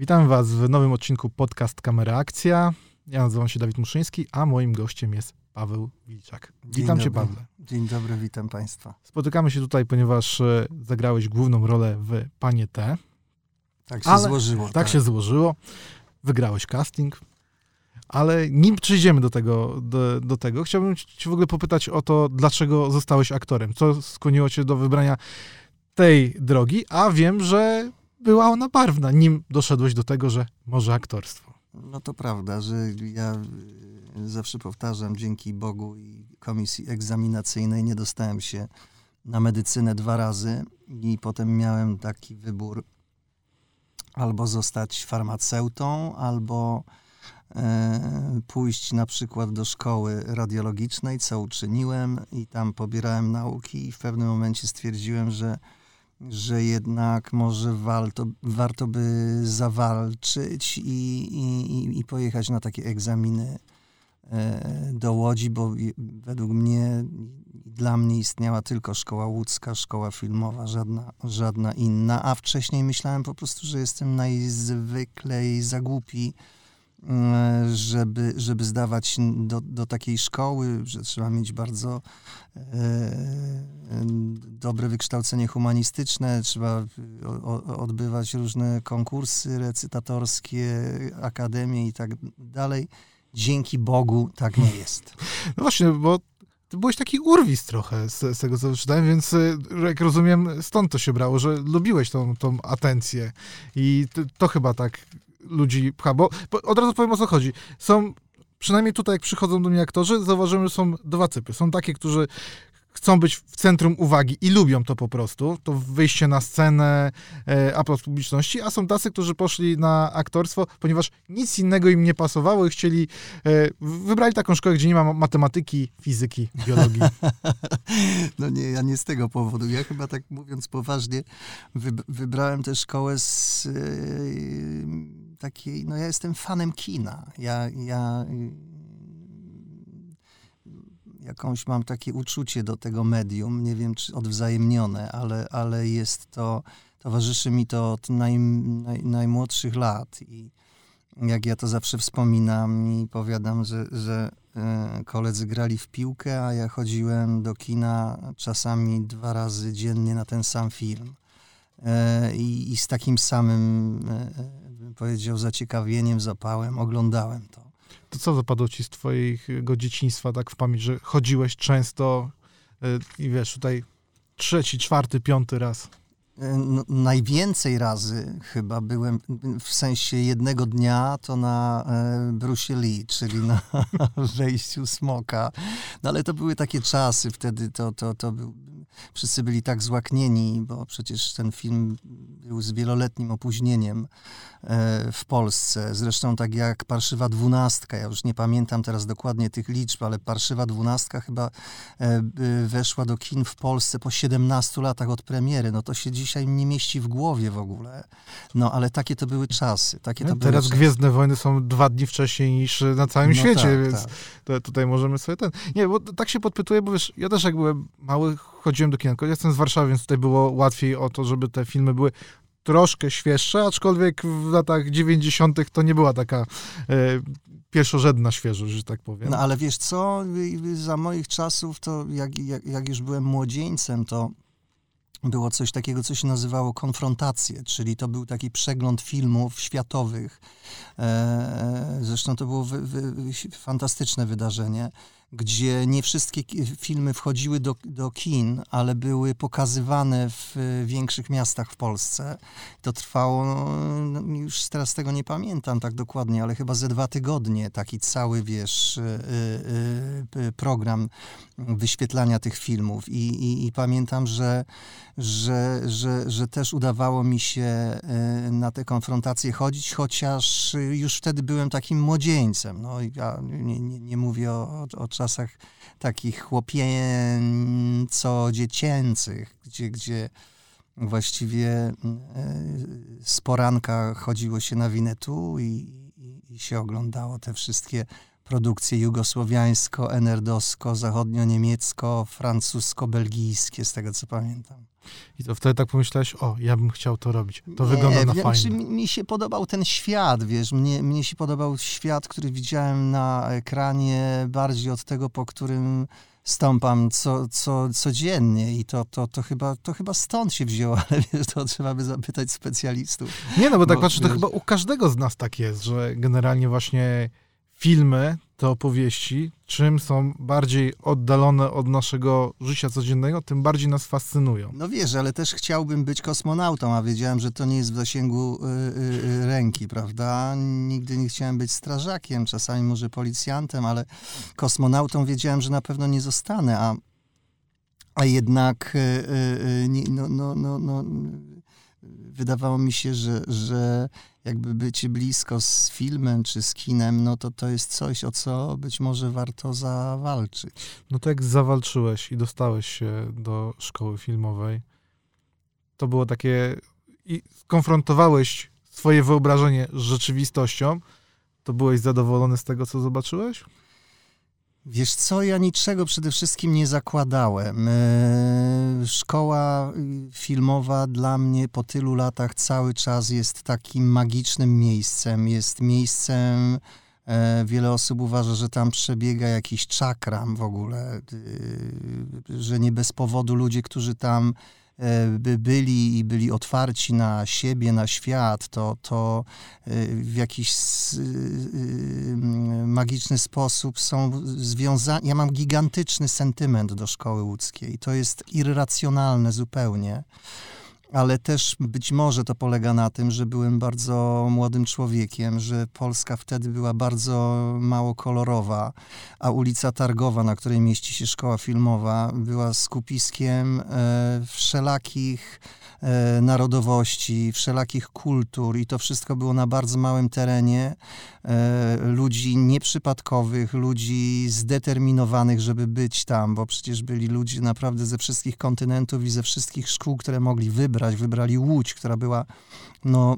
Witam Was w nowym odcinku podcast Kamera Akcja. Ja nazywam się Dawid Muszyński, a moim gościem jest Paweł Wilczak. Witam Cię, Pawle. Dzień dobry, witam Państwa. Spotykamy się tutaj, ponieważ e, zagrałeś główną rolę w Panie T. Tak się złożyło. Tak, tak się złożyło. Wygrałeś casting. Ale nim przejdziemy do tego, do, do tego, chciałbym Cię w ogóle popytać o to, dlaczego zostałeś aktorem. Co skłoniło Cię do wybrania tej drogi, a wiem, że była ona barwna, nim doszedłeś do tego, że może aktorstwo. No to prawda, że ja y, zawsze powtarzam, dzięki Bogu i komisji egzaminacyjnej nie dostałem się na medycynę dwa razy i potem miałem taki wybór albo zostać farmaceutą, albo e, pójść na przykład do szkoły radiologicznej, co uczyniłem i tam pobierałem nauki i w pewnym momencie stwierdziłem, że że jednak może warto, warto by zawalczyć i, i, i pojechać na takie egzaminy e, do Łodzi, bo według mnie, dla mnie istniała tylko szkoła łódzka, szkoła filmowa, żadna, żadna inna, a wcześniej myślałem po prostu, że jestem najzwyklej za głupi, E, żeby, żeby zdawać do, do takiej szkoły, że trzeba mieć bardzo e, dobre wykształcenie humanistyczne, trzeba o, odbywać różne konkursy recytatorskie, akademie i tak dalej. Dzięki Bogu tak nie jest. No właśnie, bo ty byłeś taki urwis trochę z, z, tego, co czytałem, więc e, jak rozumiem, stąd to się brało, że lubiłeś tą, tą atencję i to, to chyba tak ludzi pcha, bo, bo od razu powiem o co chodzi. Są przynajmniej tutaj, jak przychodzą do mnie aktorzy, zauważyłem, że są dwa typy. Są takie, którzy chcą być w centrum uwagi i lubią to po prostu, to wyjście na scenę, e, publiczności, a są tacy, którzy poszli na aktorstwo, ponieważ nic innego im nie pasowało i chcieli, e, wybrali taką szkołę, gdzie nie ma matematyki, fizyki, biologii. No nie, ja nie z tego powodu. Ja chyba tak mówiąc poważnie, wybrałem tę szkołę z e, takiej, no ja jestem fanem kina. Ja, ja jakąś mam takie uczucie do tego medium, nie wiem czy odwzajemnione, ale, ale jest to, towarzyszy mi to od naj, naj, najmłodszych lat i jak ja to zawsze wspominam i powiadam, że, że e, koledzy grali w piłkę, a ja chodziłem do kina czasami dwa razy dziennie na ten sam film. E, I, i z takim samym, bym powiedział, zaciekawieniem, zapałem oglądałem to. To co zapadło ci z twojego dzieciństwa tak w pamięć, że chodziłeś często yy, i wiesz, tutaj trzeci, czwarty, piąty raz? Najwięcej razy chyba byłem, w sensie jednego dnia, to na e, Bruce Lee, czyli na wejściu smoka. No ale to były takie czasy, wtedy to, to, to był, wszyscy byli tak złaknieni, bo przecież ten film był z wieloletnim opóźnieniem e, w Polsce. Zresztą tak jak Parszywa Dwunastka, ja już nie pamiętam teraz dokładnie tych liczb, ale Parszywa Dwunastka chyba e, weszła do kin w Polsce po 17 latach od premiery. No to się dzisiaj nie mieści w głowie w ogóle. No ale takie to były czasy. Takie to no, teraz czasy. Gwiezdne Wojny są dwa dni wcześniej niż na całym no świecie, tak, więc tak. tutaj możemy sobie ten... Nie, bo tak się podpytuję, bo wiesz, ja też jak byłem mały, chodziłem do kina. Ja jestem z Warszawy, więc tutaj było łatwiej o to, żeby te filmy były troszkę świeższe, aczkolwiek w latach 90. to nie była taka e, pierwszorzędna świeżość, że tak powiem. No ale wiesz co, za moich czasów, to jak, jak, jak już byłem młodzieńcem, to było coś takiego, co się nazywało konfrontacje, czyli to był taki przegląd filmów światowych. E, zresztą to było fantastyczne wydarzenie gdzie nie wszystkie filmy wchodziły do, do kin, ale były pokazywane w większych miastach w Polsce. To trwało, no, już teraz tego nie pamiętam tak dokładnie, ale chyba ze dwa tygodnie taki cały, wiesz, y, program wyświetlania tych filmów. I, i, i pamiętam, że, że, że, że też udawało mi się na te konfrontacje chodzić, chociaż już wtedy byłem takim młodzieńcem. No, ja nie, nie, nie mówię o, o czasach takich chłopięco-dziecięcych, gdzie, gdzie właściwie e, z poranka chodziło się na winetu i, i, i się oglądało te wszystkie produkcje jugosłowiańsko, enerdowsko, zachodnio-niemiecko, francusko-belgijskie, z tego co pamiętam. I to wtedy tak pomyślałeś, o, ja bym chciał to robić. To nie, wygląda na fajnie. Znaczy, mi, się podobał ten świat, wiesz, mnie, mnie się podobał świat, który widziałem na ekranie bardziej od tego, po którym stąpam co, co, codziennie i to, to, to, chyba, to chyba stąd się wzięło, ale wiesz, to trzeba by zapytać specjalistów. Nie, no bo tak patrzę, to chyba u każdego z nas tak jest, że generalnie właśnie filmy, te opowieści, czym są bardziej oddalone od naszego życia codziennego, tym bardziej nas fascynują. No wiesz, ale też chciałbym być kosmonautą, a wiedziałem, że to nie jest w zasięgu y, y, y ręki, prawda? Nigdy nie chciałem być strażakiem, czasami może policjantem, ale kosmonautą wiedziałem, że na pewno nie zostanę, a, a jednak y, y, y no, no, no, no, wydawało mi się, że, że jakby bycie blisko z filmem czy z kinem, no to to jest coś, o co być może warto zawalczyć. No to jak zawalczyłeś i dostałeś się do szkoły filmowej, to było takie i skonfrontowałeś swoje wyobrażenie z rzeczywistością, to byłeś zadowolony z tego, co zobaczyłeś? Wiesz co, ja niczego przede wszystkim nie zakładałem. E, szkoła filmowa dla mnie po tylu latach cały czas jest takim magicznym miejscem. Jest miejscem, e, wiele osób uważa, że tam przebiega jakiś czakram w ogóle, e, że nie bez powodu ludzie, którzy tam byli i byli otwarci na siebie, na świat, to, to e, w jakiś e, magiczny sposób są związani. Ja mam gigantyczny sentyment do szkoły łódzkiej. To jest irracjonalne zupełnie ale też być może to polega na tym, że byłem bardzo młodym człowiekiem, że Polska wtedy była bardzo mało kolorowa, a ulica Targowa, na której mieści się szkoła filmowa, była skupiskiem e, wszelakich narodowości, wszelakich kultur i to wszystko było na bardzo małym terenie. E, ludzi nieprzypadkowych, ludzi zdeterminowanych, żeby być tam, bo przecież byli ludzie naprawdę ze wszystkich kontynentów i ze wszystkich szkół, które mogli wybrać. Wybrali Łódź, która była no,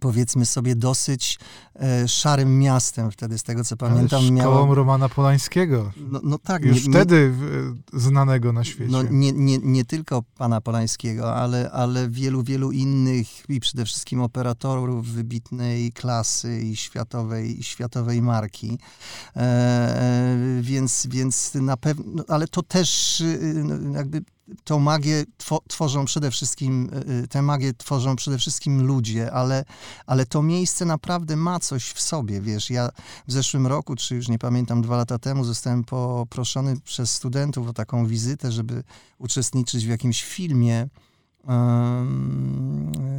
powiedzmy sobie, dosyć e, szarym miastem wtedy, z tego co pamiętam. Szkołą miała... Romana Polańskiego. No, no tak. Już nie, wtedy nie, znanego na świecie. No, nie, nie, nie tylko pana Polańskiego, ale, ale wielu, wielu innych i przede wszystkim operatorów wybitnej klasy i światowej, i światowej marki. E, e więc, więc na pewno, no, ale to też y, no, jakby tą magię tworzą przede wszystkim, y, y, tę magię tworzą przede wszystkim ludzie, ale, ale to miejsce naprawdę ma coś w sobie, wiesz, ja w zeszłym roku, czy już nie pamiętam, dwa lata temu zostałem poproszony przez studentów o taką wizytę, żeby uczestniczyć w jakimś filmie,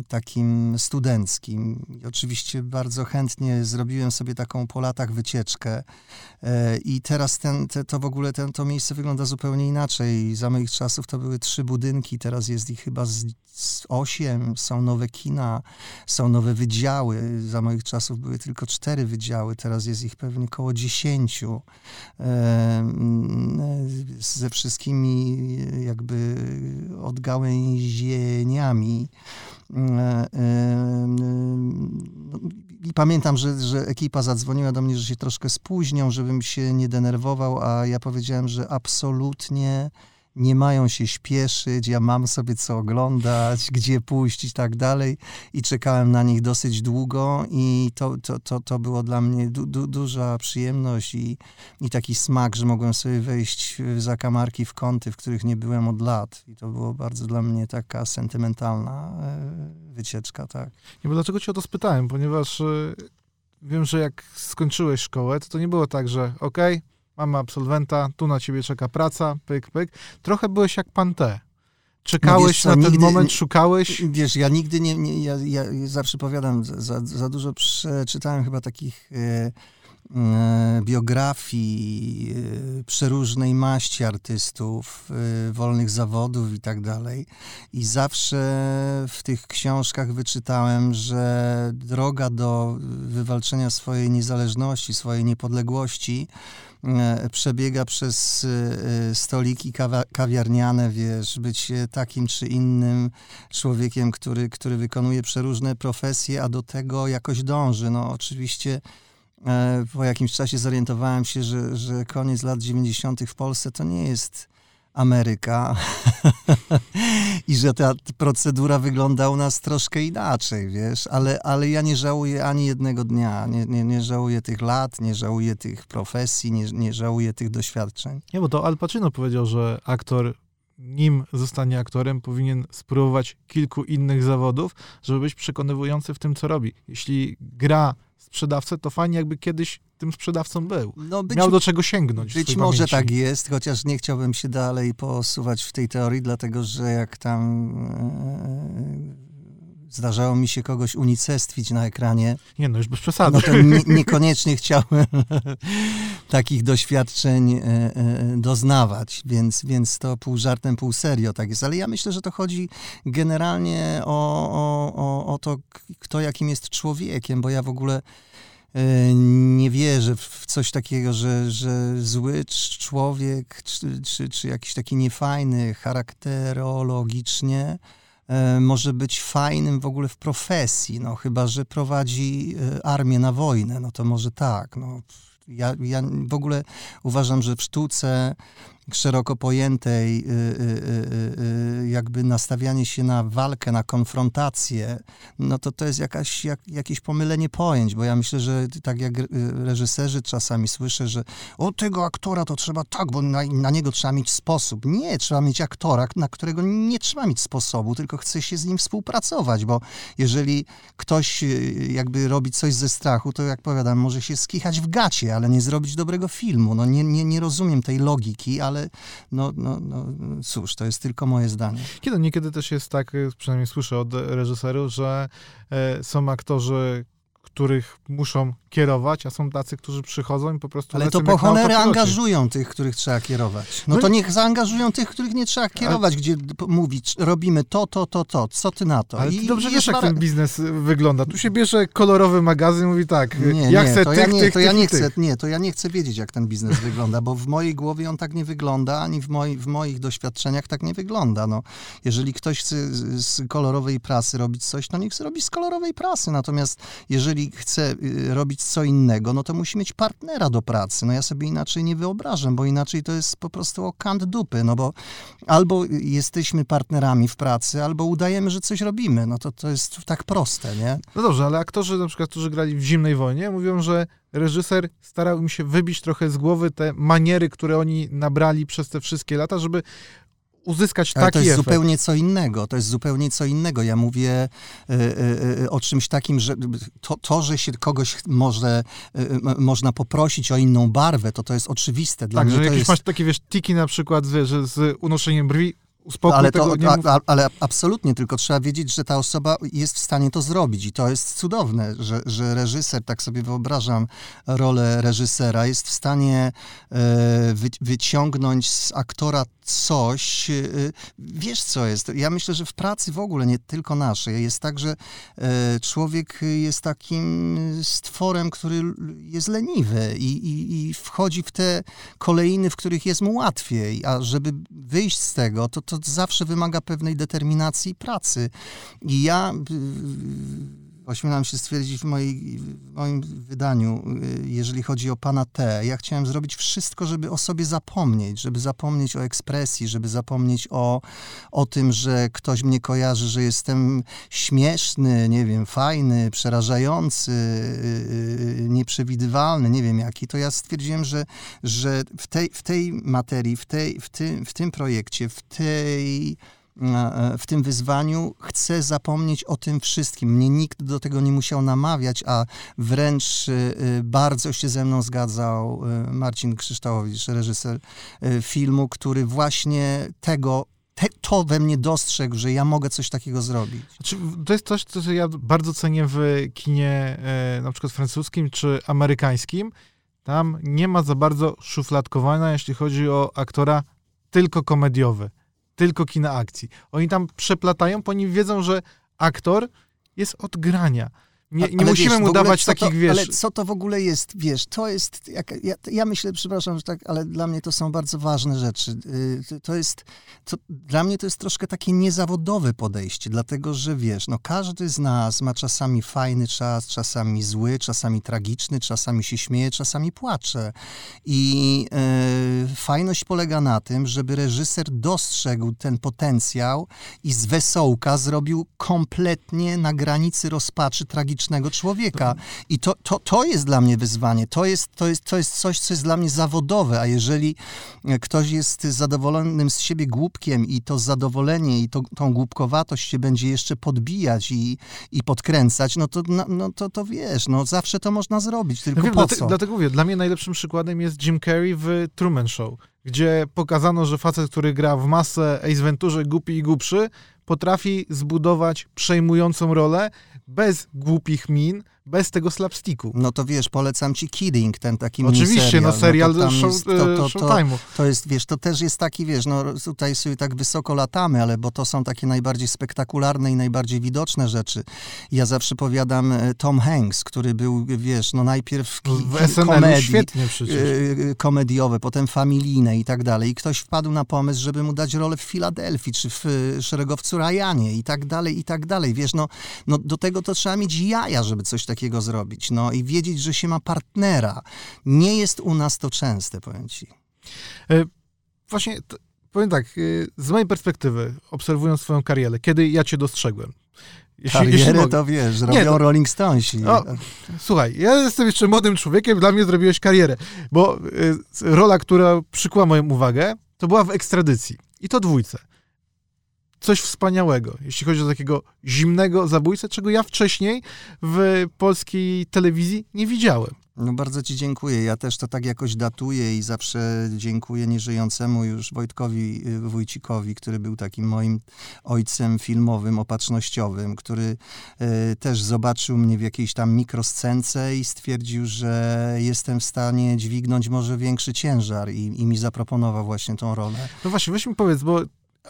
takim studenckim. I oczywiście bardzo chętnie zrobiłem sobie taką po latach wycieczkę e, i teraz ten, te, to w ogóle ten, to miejsce wygląda zupełnie inaczej. Za moich czasów to były trzy budynki, teraz jest ich chyba z, z osiem, są nowe kina, są nowe wydziały. Za moich czasów były tylko cztery wydziały, teraz jest ich pewnie około dziesięciu. Ze wszystkimi jakby odgałęzieniami I pamiętam, że, że ekipa zadzwoniła do mnie, że się troszkę spóźnią, żebym się nie denerwował, a ja powiedziałem, że absolutnie nie mają się śpieszyć, ja mam sobie co oglądać, gdzie pójść i tak dalej. I czekałem na nich dosyć długo i to, to, to, to było dla mnie du, du, duża przyjemność i, i taki smak, że mogłem sobie wejść w zakamarki, w kąty, w których nie byłem od lat. I to było bardzo dla mnie taka sentymentalna e, wycieczka, tak. Nie, bo dlaczego cię o to spytałem? Ponieważ e, wiem, że jak skończyłeś szkołę, to to nie było tak, że okej, okay, mamy absolwenta, tu na ciebie czeka praca, pyk, pyk. Trochę byłeś jak pan T. Czekałeś no wiesz, na ten nigdy, moment, szukałeś? Wiesz, ja nigdy nie, nie ja, ja zawsze powiadam, za, za dużo przeczytałem chyba takich e, e, biografii e, przeróżnej maści artystów, e, wolnych zawodów i tak dalej. I zawsze w tych książkach wyczytałem, że droga do wywalczenia swojej niezależności, swojej niepodległości przebiega przez e, stoliki kawiarniane, wiesz, być takim czy innym człowiekiem, który, który wykonuje przeróżne profesje, a do tego jakoś dąży. No oczywiście e, po jakimś czasie zorientowałem się, że, że koniec lat 90. w Polsce to nie jest Ameryka i że ta procedura wygląda u nas troszkę inaczej, wiesz, ale, ale ja nie żałuję ani jednego dnia, nie, nie, nie żałuję tych lat, nie żałuję tych profesji, nie, nie żałuję tych doświadczeń. Nie, bo to Al Pacino powiedział, że aktor nim zostanie aktorem, powinien spróbować kilku innych zawodów, żeby być przekonywujący w tym, co robi. Jeśli gra sprzedawcę, to fajnie jakby kiedyś tym sprzedawcą był. No być, Miał do czego sięgnąć. Być może pamięci. tak jest, chociaż nie chciałbym się dalej posuwać w tej teorii, dlatego że jak tam e, Zdarzało mi się kogoś unicestwić na ekranie. Nie, no już bez przesady. No to nie, niekoniecznie chciałem takich doświadczeń e, e, doznawać, więc, więc to pół żartem, pół serio tak jest. Ale ja myślę, że to chodzi generalnie o, o, o, o to, kto jakim jest człowiekiem, bo ja w ogóle e, nie wierzę w coś takiego, że, że zły człowiek, czy, czy, czy jakiś taki niefajny charakterologicznie, może być fajnym w ogóle w profesji, no chyba, że prowadzi e, armię na wojnę, no to może tak, no. Ja, ja w ogóle uważam, że w sztuce szeroko pojętej, y, y, y, jakby nastawianie się na walkę, na konfrontację, no to to jest jakaś, jak, jakieś pomylenie pojęć, bo ja myślę, że tak jak reżyserzy czasami słyszę, że o tego aktora to trzeba tak, bo na, na niego trzeba mieć sposób. Nie, trzeba mieć aktora, na którego nie trzeba mieć sposobu, tylko chce się z nim współpracować, bo jeżeli ktoś jakby robi coś ze strachu, to jak powiadam, może się skichać w gacie, ale nie zrobić dobrego filmu. No nie, nie, nie rozumiem tej logiki, ale ale no, no, no cóż, to jest tylko moje zdanie. Kiedy niekiedy też jest tak, przynajmniej słyszę od reżyserów, że e, są aktorzy, których muszą kierować, a są tacy, którzy przychodzą i po prostu... Ale to po cholerę angażują tych, których trzeba kierować. No, no to niech zaangażują tych, których nie trzeba kierować, ale... gdzie mówić, robimy to, to, to, to, co ty na to? Ale ty dobrze wiesz, jak ten biznes wygląda. Tu się bierze kolorowy magazyn i mówi tak, nie, ja nie, chcę to tych, ja nie, tych, to ja nie chcę, Nie, to ja nie chcę wiedzieć, jak ten biznes wygląda, bo w mojej głowie on tak nie wygląda, ani w, moi, w moich doświadczeniach tak nie wygląda. No, jeżeli ktoś chce z kolorowej prasy robić coś, to niech zrobi z kolorowej prasy. Natomiast jeżeli chce y, robić co innego, no to musi mieć partnera do pracy. No ja sobie inaczej nie wyobrażam, bo inaczej to jest po prostu o kant dupy, no bo albo jesteśmy partnerami w pracy, albo udajemy, że coś robimy. No to to jest tak proste, nie? No dobrze, ale aktorzy na przykład, którzy grali w Zimnej Wojnie, mówią, że reżyser starał im się wybić trochę z głowy te maniery, które oni nabrali przez te wszystkie lata, żeby uzyskać Ale taki to jest efekt. zupełnie co innego. To jest zupełnie co innego. Ja mówię y, y, y, o czymś takim, że to, to że się kogoś może, można poprosić o inną barwę, to to jest oczywiste. Dla tak, że jakieś jest... masz takie, wiesz, tiki na przykład, że z unoszeniem brwi Uspokój ale, to, a, a, ale absolutnie, tylko trzeba wiedzieć, że ta osoba jest w stanie to zrobić i to jest cudowne, że, że reżyser, tak sobie wyobrażam rolę reżysera, jest w stanie e, wy, wyciągnąć z aktora coś, e, wiesz co jest, ja myślę, że w pracy w ogóle, nie tylko naszej, jest tak, że e, człowiek jest takim stworem, który jest leniwy i, i, i wchodzi w te kolejny, w których jest mu łatwiej, a żeby wyjść z tego, to, to zawsze wymaga pewnej determinacji pracy. I ja ośmielam się stwierdzić w, mojej, w moim wydaniu, y, jeżeli chodzi o pana T, ja chciałem zrobić wszystko, żeby o sobie zapomnieć, żeby zapomnieć o ekspresji, żeby zapomnieć o, o tym, że ktoś mnie kojarzy, że jestem śmieszny, nie wiem, fajny, przerażający, y, y, nieprzewidywalny, nie wiem jaki, to ja stwierdziłem, że, że w, tej, w tej materii, w, tej, w, tym, w tym projekcie, w tej w tym wyzwaniu chcę zapomnieć o tym wszystkim. Mnie nikt do tego nie musiał namawiać, a wręcz e, e, bardzo się ze mną zgadzał Marcin Krzyształowicz, reżyser filmu, który właśnie tego te, to we mnie dostrzegł, że ja mogę coś takiego zrobić. Znaczy, to jest coś, co ja bardzo cenię w kinie na przykład francuskim czy amerykańskim. Tam nie ma za bardzo szufladkowania, jeśli chodzi o aktora tylko komediowy tylko kina akcji. Oni tam przeplatają, bo oni wiedzą, że aktor jest od grania. Nie, nie musimy wiesz, mu dawać takich, to, wiesz... Ale co to w ogóle jest, wiesz, to jest, jak, ja, ja, myślę, przepraszam, że tak, ale dla mnie to są bardzo ważne rzeczy. Y, to jest, to, dla mnie to jest troszkę takie niezawodowe podejście, dlatego, że wiesz, no każdy z nas ma czasami fajny czas, czasami zły, czasami tragiczny, czasami się śmieje, czasami płacze. I y, fajność polega na tym, żeby reżyser dostrzegł ten potencjał i z wesołka zrobił kompletnie na granicy rozpaczy tragicznego człowieka. I to, to, to jest dla mnie wyzwanie. To jest, to, jest, to jest coś, co jest dla mnie zawodowe, a jeżeli ktoś jest zadowolonym z siebie głupkiem i to zadowolenie i to, tą głupkowatość się będzie jeszcze podbijać i, i podkręcać, no to, no, no to, to wiesz, no zawsze to można zrobić, tylko wiem, po dlatego, co? Dlatego mówię, dla mnie najlepszym przykładem jest Jim Carrey w Truman Show, gdzie pokazano, że facet, który gra w masę Ace Venturze, głupi i głupszy, potrafi zbudować przejmującą rolę bez głupich min, bez tego slapsticku. No to wiesz, polecam ci Kidding, ten taki Oczywiście, no serial no show, jest, to, to, Showtime'u. To jest, wiesz, to też jest taki, wiesz, no tutaj sobie tak wysoko latamy, ale bo to są takie najbardziej spektakularne i najbardziej widoczne rzeczy. Ja zawsze powiadam e, Tom Hanks, który był, wiesz, no najpierw ki, w komedii, świetnie przecież. E, komediowe, potem familijne i tak dalej. I ktoś wpadł na pomysł, żeby mu dać rolę w Filadelfii, czy w e, Szeregowcu Ryanie i tak dalej, i tak dalej. Wiesz, no, no do tego to trzeba mieć jaja, żeby coś takiego zrobić. No i wiedzieć, że się ma partnera. Nie jest u nas to częste, powiem ci. E, właśnie, powiem tak, e, z mojej perspektywy, obserwując swoją karierę, kiedy ja cię dostrzegłem, jeśli, Karierę jeśli to wiesz, robią nie, to... Rolling Stonesi. Słuchaj, ja jestem jeszcze młodym człowiekiem, dla mnie zrobiłeś karierę, bo y, rola, która przykuła moją uwagę, to była w ekstradycji. I to dwójce coś wspaniałego, jeśli chodzi o takiego zimnego zabójcę, czego ja wcześniej w polskiej telewizji nie widziałem. No bardzo Ci dziękuję. Ja też to tak jakoś datuję i zawsze dziękuję nieżyjącemu już Wojtkowi y, Wójcikowi, który był takim moim ojcem filmowym, opatrznościowym, który y, też zobaczył mnie w jakiejś tam mikroscence i stwierdził, że jestem w stanie dźwignąć może większy ciężar i, i mi zaproponował właśnie tą rolę. No właśnie, weź mi powiedz, bo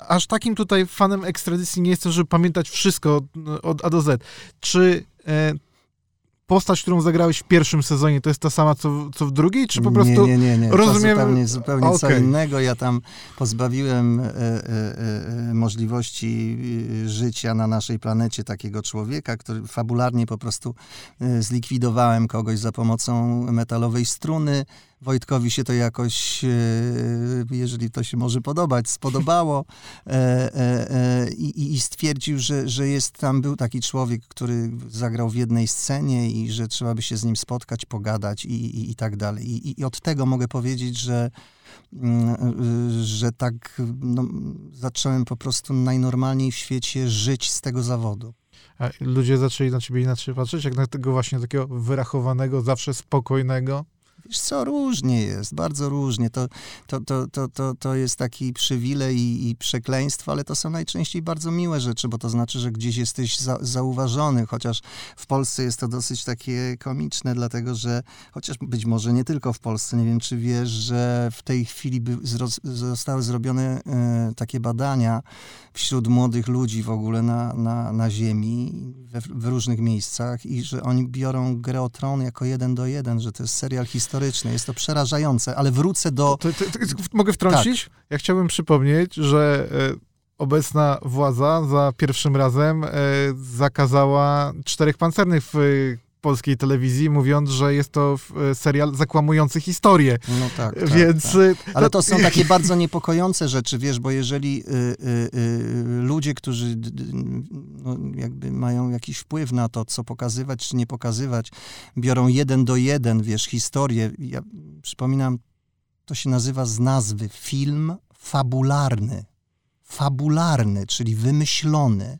aż takim tutaj fanem ekstradycji nie jestem, żeby pamiętać wszystko od A do Z. Czy e, postać, którą zagrałeś w pierwszym sezonie, to jest ta sama, co, co w drugiej, czy po prostu... Nie, nie, nie, nie. rozumiem... To zupełnie, zupełnie okay. co innego. Ja tam pozbawiłem e, e, e, możliwości e, życia na naszej planecie takiego człowieka, który fabularnie po prostu e, zlikwidowałem kogoś za pomocą metalowej struny, Wojtkowi się to jakoś, e, jeżeli to się może podobać, spodobało e, e, i, i stwierdził, że, że jest tam, był taki człowiek, który zagrał w jednej scenie i że trzeba by się z nim spotkać, pogadać i, i, i tak dalej. I, I od tego mogę powiedzieć, że mm, że tak no, zacząłem po prostu najnormalniej w świecie żyć z tego zawodu. A ludzie zaczęli na ciebie inaczej patrzeć, jak na tego właśnie takiego wyrachowanego, zawsze spokojnego? Wiesz co, różnie jest, bardzo różnie. To, to, to, to, to, to jest taki przywilej i, i przekleństwo, ale to są najczęściej bardzo miłe rzeczy, bo to znaczy, że gdzieś jesteś za, zauważony, chociaż w Polsce jest to dosyć takie komiczne, dlatego że, chociaż być może nie tylko w Polsce, nie wiem czy wiesz, że w tej chwili by, zostały zrobione e, takie badania wśród młodych ludzi w ogóle na, na, na ziemi, we, w różnych miejscach i że oni biorą grę o tron jako jeden do jeden, że to jest serial historyczny historyczny. Jest to przerażające, ale wrócę do... To, to, to, mogę wtrącić? Tak. Ja chciałbym przypomnieć, że e, obecna władza za pierwszym razem e, zakazała czterech pancernych w polskiej telewizji, mówiąc, że jest to e, serial zakłamujący historię. No tak. tak Więc. Tak. E, Ale to są takie bardzo niepokojące rzeczy, wiesz, bo jeżeli y, y, y, ludzie, którzy no, jakby mają jakiś wpływ na to, co pokazywać, czy nie pokazywać, biorą jeden do jeden, wiesz, historię. Ja przypominam, to się nazywa z nazwy film fabularny. Fabularny, czyli wymyślony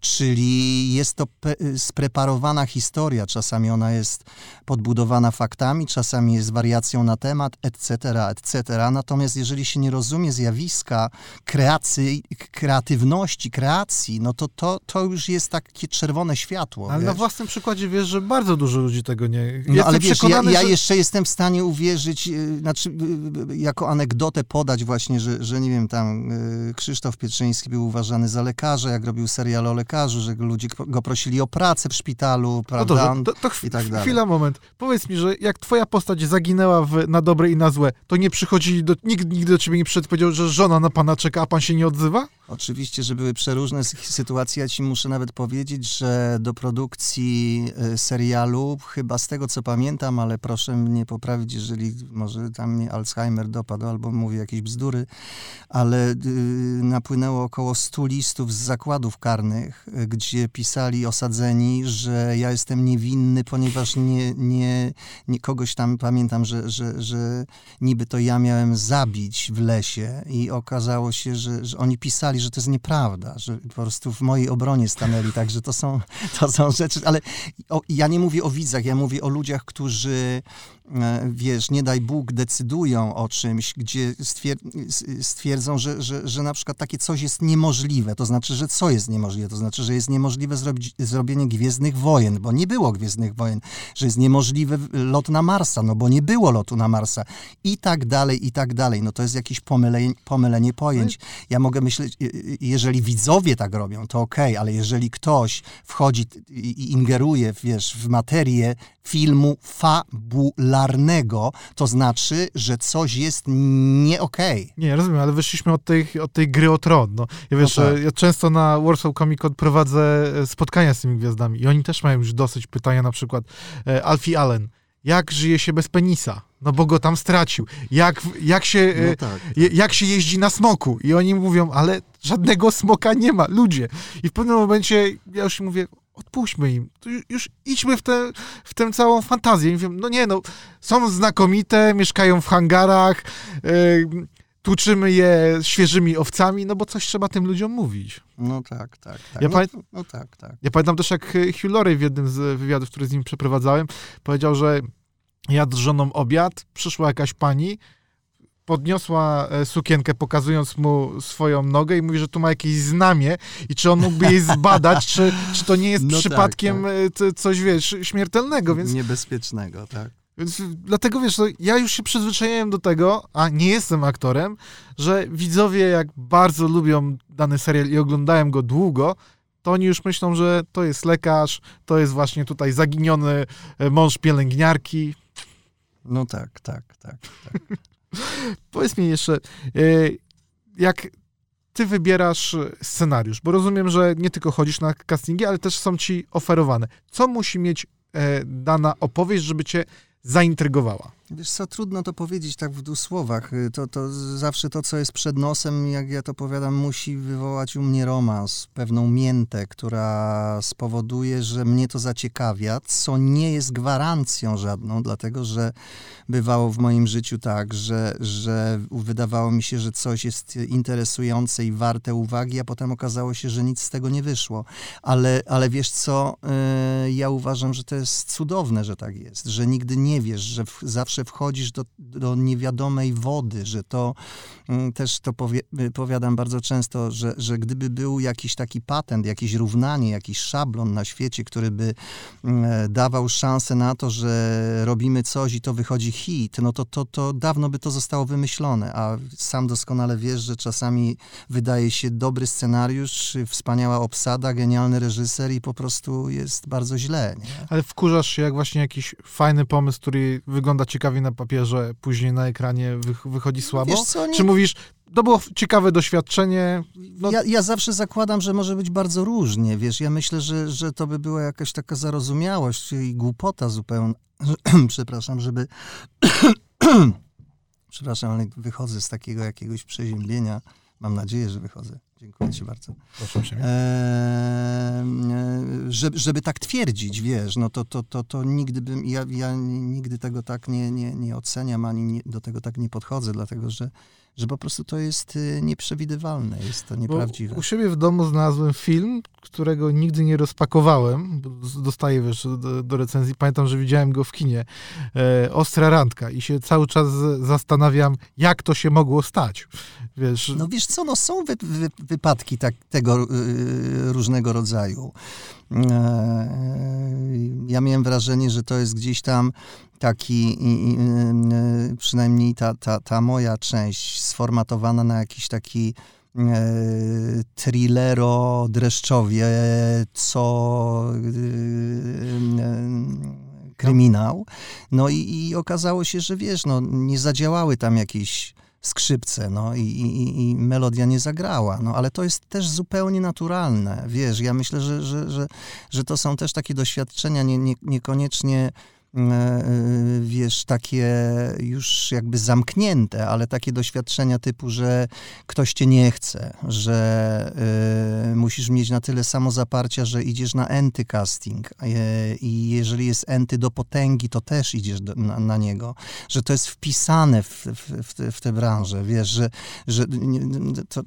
Czyli jest to spreparowana historia, czasami ona jest podbudowana faktami, czasami jest wariacją na temat, etc., etc. Natomiast jeżeli się nie rozumie zjawiska kreacji, kreatywności, kreacji, no to, to to już jest takie czerwone światło. Ale wiesz? na własnym przykładzie wiesz, że bardzo dużo ludzi tego nie... no ale wiesz, ja, ja że... jeszcze jestem w stanie uwierzyć, y, znaczy y, y, jako anegdotę podać właśnie, że, że nie wiem, tam Krzysztof Pietrzyński był uważany za lekarza, jak robił serial o lekarzu, że ludzie go prosili o pracę w szpitalu, No prawda? dobrze, to, to i tak dalej. chwila, moment. Powiedz mi, że jak twoja postać zaginęła w, na dobre i na złe, to nie przychodzili do, nikt nigdy do ciebie nie przyszedł powiedział, że żona na pana czeka, a pan się nie odzywa? Oczywiście, że były przeróżne sy- sytuacje. Ja ci muszę nawet powiedzieć, że do produkcji e, serialu, chyba z tego co pamiętam, ale proszę mnie poprawić, jeżeli może tam mnie Alzheimer dopadł albo mówię jakieś bzdury, ale y, napłynęło około 100 listów z zakładów karnych, y, gdzie pisali osadzeni, że ja jestem niewinny, ponieważ nie, nie, nie kogoś tam pamiętam, że, że, że niby to ja miałem zabić w lesie i okazało się, że, że oni pisali, że to jest nieprawda, że po prostu w mojej obronie stanęli, także to są, to są rzeczy, ale o, ja nie mówię o widzach, ja mówię o ludziach, którzy e, wiesz, nie daj Bóg, decydują o czymś, gdzie stwierdzą, że, że, że na przykład takie coś jest niemożliwe. To znaczy, że co jest niemożliwe? To znaczy, że jest niemożliwe zrobić, zrobienie Gwiezdnych Wojen, bo nie było Gwiezdnych Wojen, że jest niemożliwy lot na Marsa, no bo nie było lotu na Marsa i tak dalej, i tak dalej. No to jest jakieś pomylenie, pomylenie pojęć. Ja mogę myśleć, jeżeli widzowie tak robią, to okej, ale jeżeli ktoś wchodzi i ingeruje, wiesz, w materię filmu fabularnego, to znaczy, że coś jest nie okej. Nie, rozumiem, ale wyszliśmy od tej, od tej gry o tron. No. Ja wiesz, No tak. ja często na Warsaw Comic Con prowadzę e, spotkania z tymi gwiazdami i oni też mają już dosyć pytania, na przykład e, Alfie Allen. Jak żyje się bez penisa? No bo go tam stracił. Jak, jak, się, e, No tak. je, jak się jeździ na smoku? I oni mówią, ale żadnego smoka nie ma, ludzie. I w pewnym momencie ja już mówię, odpuśćmy im. Już idźmy w tę, w tę całą fantazję. I mówią, no nie, no, są znakomite, mieszkają w hangarach, yy, tłuczymy je świeżymi owcami, no bo coś trzeba tym ludziom mówić. No tak, tak, tak. Ja no, pamię- no tak, tak. Ja pamiętam też, jak e, Hugh Laurie w jednym z wywiadów, który z nim przeprowadzałem, powiedział, że jadł z żoną obiad, przyszła jakaś pani, podniosła e, sukienkę, pokazując mu swoją nogę i mówi, że tu ma jakieś znamie i czy on mógłby jej zbadać, czy, czy to nie jest No tak, przypadkiem tak. e, c- coś, wiesz, śmiertelnego, więc Niebezpiecznego, tak. Więc dlatego wiesz, ja już się przyzwyczaiłem do tego, a nie jestem aktorem, że widzowie, jak bardzo lubią dany serial i oglądają go długo, to oni już myślą, że to jest lekarz, to jest właśnie tutaj zaginiony e, mąż pielęgniarki. No tak, tak, tak. tak. Powiedz mi jeszcze, e, jak ty wybierasz scenariusz, bo rozumiem, że nie tylko chodzisz na castingi, ale też są ci oferowane. Co musi mieć e, dana opowieść, żeby cię zaintrygowała? Wiesz co, trudno to powiedzieć tak w dwóch słowach. Y, To, to zawsze to, co jest przed nosem, jak ja to powiadam, musi wywołać u mnie romans, pewną miętę, która spowoduje, że mnie to zaciekawia, co nie jest gwarancją żadną, dlatego że bywało w moim życiu tak, że, że wydawało mi się, że coś jest interesujące i warte uwagi, a potem okazało się, że nic z tego nie wyszło. Ale, ale wiesz co, y, ja uważam, że to jest cudowne, że tak jest, że nigdy nie wiesz, że w, zawsze wchodzisz do, do niewiadomej wody, że to mm, też to powie, powiadam bardzo często, że, że gdyby był jakiś taki patent, jakieś równanie, jakiś szablon na świecie, który by mm, e, dawał szansę na to, że robimy coś i to wychodzi hit, no to, to, to dawno by to zostało wymyślone, a sam doskonale wiesz, że czasami wydaje się dobry scenariusz, wspaniała obsada, genialny reżyser i po prostu jest bardzo źle. Nie? Ale wkurzasz się, jak właśnie jakiś fajny pomysł, który wygląda ciekawie na papierze, później na ekranie wych- wychodzi słabo? Wiesz co, nie- Czy mówisz, to było ciekawe doświadczenie, no Ja, ja zawsze zakładam, że może być bardzo różnie, wiesz, ja myślę, że, że to by była jakaś taka zarozumiałość i głupota zupełna, przepraszam, żeby, przepraszam, ale wychodzę z takiego jakiegoś przeziębienia, mam nadzieję, że wychodzę, dziękuję ci bardzo. proszę się. Eee, żeby, żeby tak twierdzić, wiesz, no to, to, to, to nigdy bym, ja, ja nigdy tego tak nie, nie, nie oceniam, ani nie, do tego tak nie podchodzę, dlatego że, że po prostu to jest y, nieprzewidywalne, jest to Bo nieprawdziwe. u siebie w domu znalazłem film, którego nigdy nie rozpakowałem, bo dostaję wiesz, do, do recenzji. Pamiętam, że widziałem go w kinie. E, Ostra randka i się cały czas zastanawiam, jak to się mogło stać. Wiesz, No wiesz co, no są wy, wy, wypadki tak, tego y, różnego rodzaju. Eee, ja miałem wrażenie, że to jest gdzieś tam taki, y, przynajmniej ta, ta, ta moja część sformatowana na jakiś taki thrillero dreszczowie, co kryminał. No i, i okazało się, że wiesz, no, nie zadziałały tam jakieś skrzypce, no i, i, i, melodia nie zagrała, no ale to jest też zupełnie naturalne, wiesz, ja myślę, że, że, że, że to są też takie doświadczenia nie, nie, niekoniecznie wiesz, takie już jakby zamknięte, ale takie doświadczenia typu, że ktoś cię nie chce, że y, musisz mieć na tyle samozaparcia, że idziesz na enty casting y, i jeżeli jest enty do potęgi, to też idziesz do, na, na, niego, że to jest wpisane w, w, w, te, w tę branżę, wiesz, że, że nie,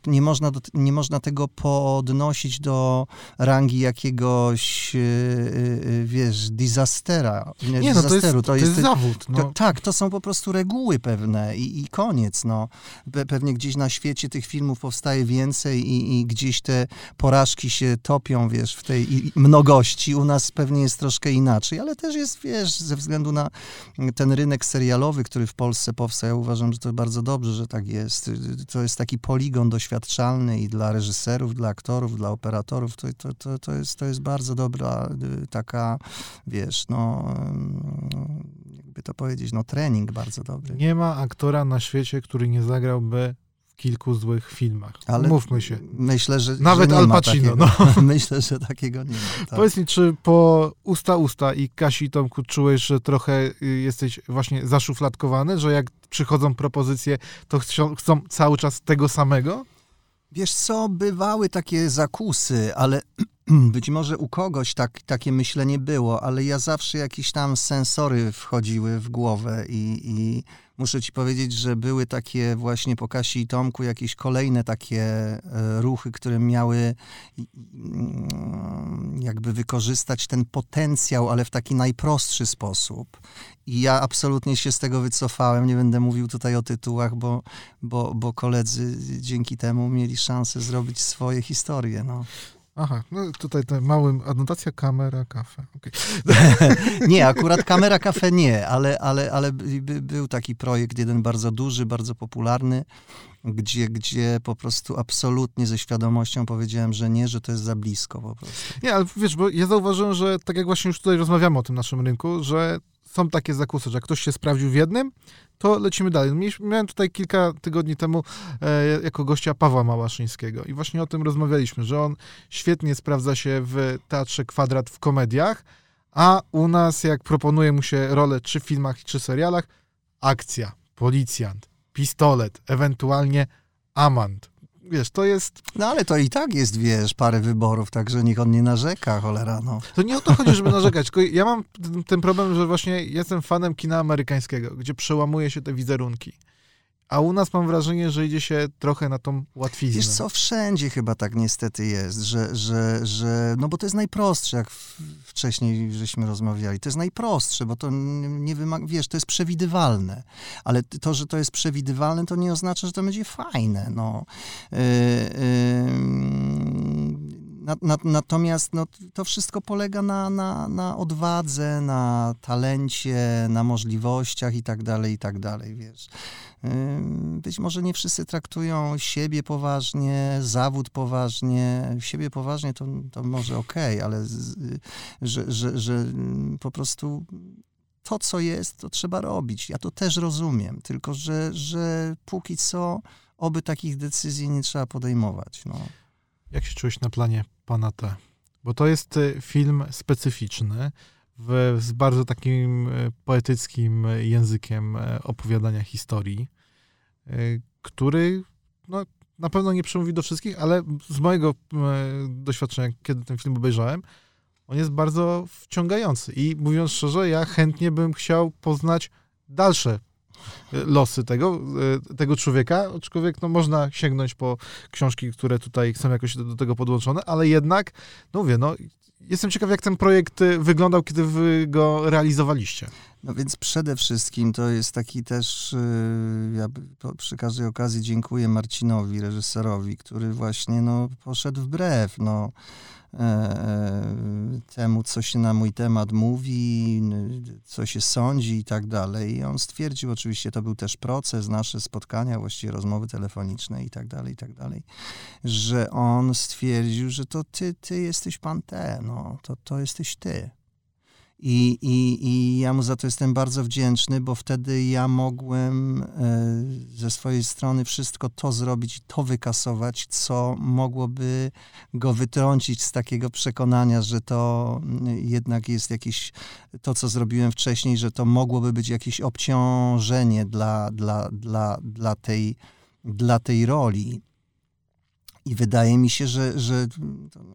nie, można do, nie można tego podnosić do rangi jakiegoś, y, wiesz, disastera. Nie, nie no to jest, to, to jest, zawód. No. To, tak, to są po prostu reguły pewne i, i koniec. No. Pe pewnie gdzieś na świecie tych filmów powstaje więcej i, i, gdzieś te porażki się topią, wiesz, w tej mnogości. U nas pewnie jest troszkę inaczej, ale też jest, wiesz, ze względu na ten rynek serialowy, który w Polsce powstał, ja uważam, że to bardzo dobrze, że tak jest. To jest taki poligon doświadczalny i dla reżyserów, dla aktorów, dla operatorów. To, to, to, to, jest, to jest bardzo dobra y, taka, wiesz, no jakby to powiedzieć, no trening bardzo dobry. Nie ma aktora na świecie, który nie zagrałby w kilku złych filmach. Ale Mówmy się. Myślę, że Nawet że Al Pacino. No. myślę, że takiego nie ma. Tak. Powiedz mi, czy po usta usta i Kasi Tomku czułeś, że trochę y, jesteś właśnie zaszufladkowany, że jak przychodzą propozycje, to chcą, chcą cały czas tego samego? Wiesz co, bywały takie zakusy, ale być może u kogoś tak, takie myślenie było, ale ja zawsze jakieś tam sensory wchodziły w głowę i, i muszę ci powiedzieć, że były takie właśnie po Kasi i Tomku jakieś kolejne takie e, ruchy, które miały mm, jakby wykorzystać ten potencjał, ale w taki najprostszy sposób. I ja absolutnie się z tego wycofałem. Nie będę mówił tutaj o tytułach, bo, bo, bo koledzy dzięki temu mieli szansę zrobić swoje historie. No. Aha, no tutaj te małym anotacja kamera, kafe. Okay. nie, akurat kamera, kafe nie, ale, ale, ale by, był taki projekt, jeden bardzo duży, bardzo popularny, gdzie, gdzie po prostu absolutnie ze świadomością powiedziałem, że nie, że to jest za blisko po prostu. Nie, ale wiesz, bo ja zauważyłem, że tak jak właśnie już tutaj rozmawiamy o tym naszym rynku, że są takie zakusy, że jak ktoś się sprawdził w jednym, to lecimy dalej. Miałem tutaj kilka tygodni temu e, jako gościa Pawła Małaszyńskiego i właśnie o tym rozmawialiśmy, że on świetnie sprawdza się w Teatrze Kwadrat w komediach, a u nas jak proponuje mu się rolę czy w filmach, czy serialach, akcja, policjant, pistolet, ewentualnie amant wiesz, to jest... No ale to i tak jest, wiesz, parę wyborów, także niech on nie narzeka, cholera, no. To nie o to chodzi, żeby narzekać, tylko ja mam ten problem, że właśnie jestem fanem kina amerykańskiego, gdzie przełamuje się te wizerunki. A u nas mam wrażenie, że idzie się trochę na tą łatwiznę. Wiesz co, wszędzie chyba tak niestety jest, że, że, że no bo to jest najprostsze, jak wcześniej żeśmy rozmawiali, to jest najprostsze, bo to nie wymaga, wiesz, to jest przewidywalne, ale to, że to jest przewidywalne, to nie oznacza, że to będzie fajne, no. Yy, yy, natomiast no, to wszystko polega na, na, na odwadze, na talencie, na możliwościach i tak dalej, i tak dalej, wiesz. Być może nie wszyscy traktują siebie poważnie, zawód poważnie. Siebie poważnie to, to może okej, okay, ale z, że, że, że po prostu to, co jest, to trzeba robić. Ja to też rozumiem, tylko że, że póki co oby takich decyzji nie trzeba podejmować. No. Jak się czułeś na planie pana T? Bo to jest e, film specyficzny, w, z bardzo takim e, poetyckim językiem e, opowiadania historii, który no, na pewno nie przemówi do wszystkich, ale z mojego doświadczenia, kiedy ten film obejrzałem, on jest bardzo wciągający. I mówiąc szczerze, ja chętnie bym chciał poznać dalsze losy tego, e, tego człowieka, aczkolwiek no, można sięgnąć po książki, które tutaj są jakoś do, do tego podłączone, ale jednak, no mówię, no, jestem ciekaw, jak ten projekt e, wyglądał, kiedy wy go realizowaliście. No więc przede wszystkim to jest taki też, e, ja przy każdej okazji dziękuję Marcinowi, reżyserowi, który właśnie no, poszedł wbrew, no, temu, co się na mój temat mówi, co się sądzi i tak dalej. I on stwierdził, oczywiście to był też proces, nasze spotkania, właściwie rozmowy telefoniczne i tak dalej, i tak dalej, że on stwierdził, że to ty, ty jesteś pan T, no, to, to jesteś ty. I, i, I ja mu za to jestem bardzo wdzięczny, bo wtedy ja mogłem e, ze swojej strony wszystko to zrobić, to wykasować, co mogłoby go wytrącić z takiego przekonania, że to mm, jednak jest jakieś, to co zrobiłem wcześniej, że to mogłoby być jakieś obciążenie dla, dla, dla, dla, tej, dla tej roli. I wydaje mi się, że, że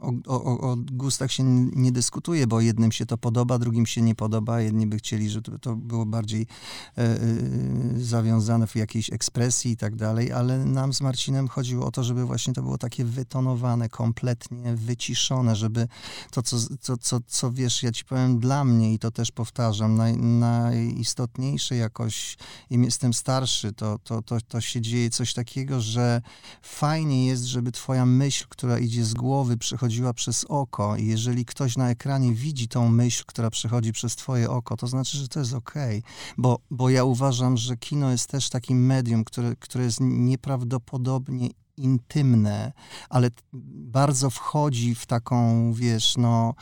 o, o, o, gustach się nie dyskutuje, bo jednym się to podoba, drugim się nie podoba. Jedni by chcieli, żeby to było bardziej e, e, zawiązane w jakiejś ekspresji i tak dalej, ale nam z Marcinem chodziło o to, żeby właśnie to było takie wytonowane, kompletnie wyciszone, żeby to, co, co, co, co wiesz, ja ci powiem dla mnie i to też powtarzam, naj, najistotniejsze jakoś, im jestem starszy, to, to, to, to się dzieje coś takiego, że fajnie jest, żeby twoja myśl, która idzie z głowy, przechodziła przez oko i jeżeli ktoś na ekranie widzi tą myśl, która przechodzi przez twoje oko, to znaczy, że to jest okej. Okay. Bo, bo ja uważam, że kino jest też takim medium, które, które jest nieprawdopodobnie intymne, ale bardzo wchodzi w taką, wiesz, no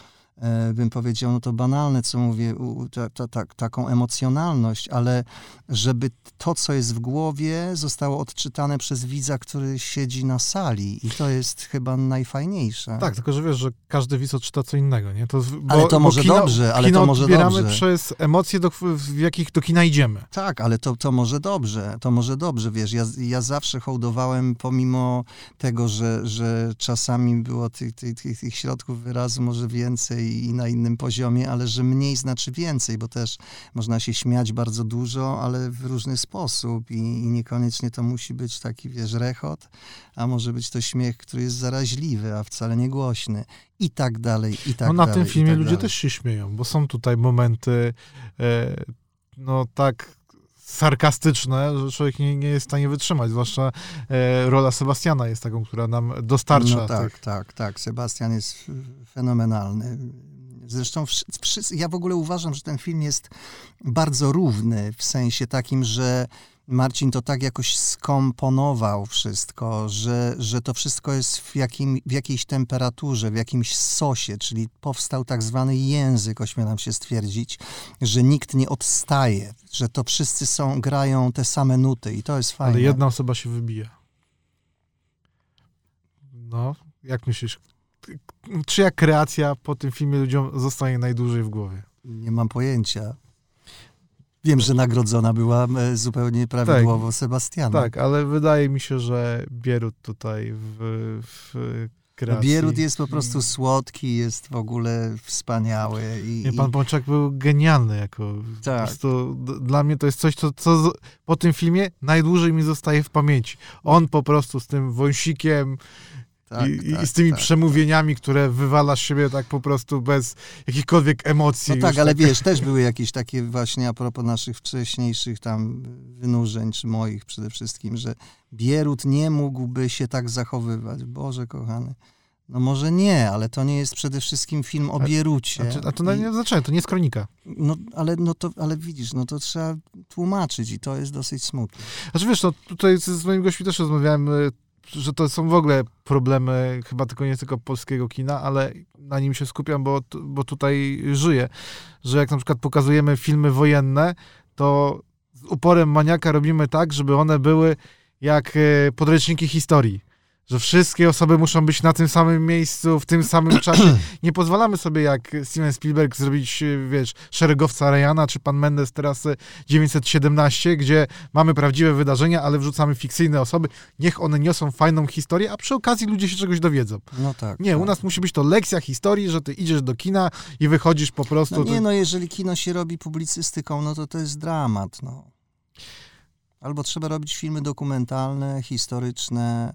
bym powiedział, no to banalne, co mówię, ta, ta, ta, taką emocjonalność, ale żeby to, co jest w głowie, zostało odczytane przez widza, który siedzi na sali i to jest chyba najfajniejsze. Tak, tylko że wiesz, że każdy widz odczyta co innego, nie? To, bo, ale to może kino, dobrze, ale to może dobrze. przez emocje, do, w jakich do kina idziemy. Tak, ale to, to może dobrze, to może dobrze, wiesz, ja, ja zawsze hołdowałem, pomimo tego, że, że czasami było tych, tych, tych, tych środków wyrazu może więcej, i na innym poziomie, ale że mniej znaczy więcej, bo też można się śmiać bardzo dużo, ale w różny sposób i, i niekoniecznie to musi być taki, wiesz, rechot, a może być to śmiech, który jest zaraźliwy, a wcale nie głośny i tak dalej, i tak No na dalej, tym filmie tak ludzie dalej. też się śmieją, bo są tutaj momenty e, no tak sarkastyczne, że człowiek nie, nie jest w stanie wytrzymać, zwłaszcza e, rola Sebastiana jest taką, która nam dostarcza No tak, tych... tak, tak. Sebastian jest fenomenalny. Zresztą ja w ogóle uważam, że ten film jest bardzo równy w sensie takim, że Marcin to tak jakoś skomponował wszystko, że, że to wszystko jest w, jakim, w jakiejś temperaturze, w jakimś sosie, czyli powstał tak zwany język, ośmielam się stwierdzić, że nikt nie odstaje, że to wszyscy są, grają te same nuty i to jest fajne. Ale jedna osoba się wybija. No, jak myślisz, czyja kreacja po tym filmie ludziom zostanie najdłużej w głowie? Nie mam pojęcia. Wiem, że nagrodzona była e, zupełnie prawidłowo tak, Sebastiana. Tak, ale wydaje mi się, że Bierut tutaj w, w kreacji... Bierut jest po prostu słodki, jest w ogóle wspaniały. I, Nie, pan Pączak był genialny jako... Tak. Po prostu dla mnie to jest coś, co, co po tym filmie najdłużej mi zostaje w pamięci. On po prostu z tym wąsikiem tak, I, tak, I, z tymi tak, przemówieniami, które wywala z siebie tak po prostu bez jakichkolwiek emocji. No tak, ale tak. wiesz, też były jakieś takie właśnie a propos naszych wcześniejszych tam wynurzeń, czy moich przede wszystkim, że Bierut nie mógłby się tak zachowywać. Boże kochany. No może nie, ale to nie jest przede wszystkim film o Bierucie. A, a, to I, nie znaczenie, to nie jest kronika. No ale, no to, ale widzisz, no to trzeba tłumaczyć i to jest dosyć smutne. Znaczy wiesz, no tutaj z moim gościem też rozmawiałem że to są w ogóle problemy chyba tylko nie tylko polskiego kina, ale na nim się skupiam, bo, bo tutaj żyję, że jak na przykład pokazujemy filmy wojenne, to z uporem maniaka robimy tak, żeby one były jak e, podręczniki historii że wszystkie osoby muszą być na tym samym miejscu, w tym samym czasie. Nie pozwalamy sobie jak Steven Spielberg zrobić, wiesz, szeregowca Ryana, czy pan Mendes teraz 917, gdzie mamy prawdziwe wydarzenia, ale wrzucamy fikcyjne osoby. Niech one niosą fajną historię, a przy okazji ludzie się czegoś dowiedzą. No tak. Nie, tak. u nas musi być to lekcja historii, że ty idziesz do kina i wychodzisz po prostu... No nie, no jeżeli kino się robi publicystyką, no to to jest dramat, no. Albo trzeba robić filmy dokumentalne, historyczne, E,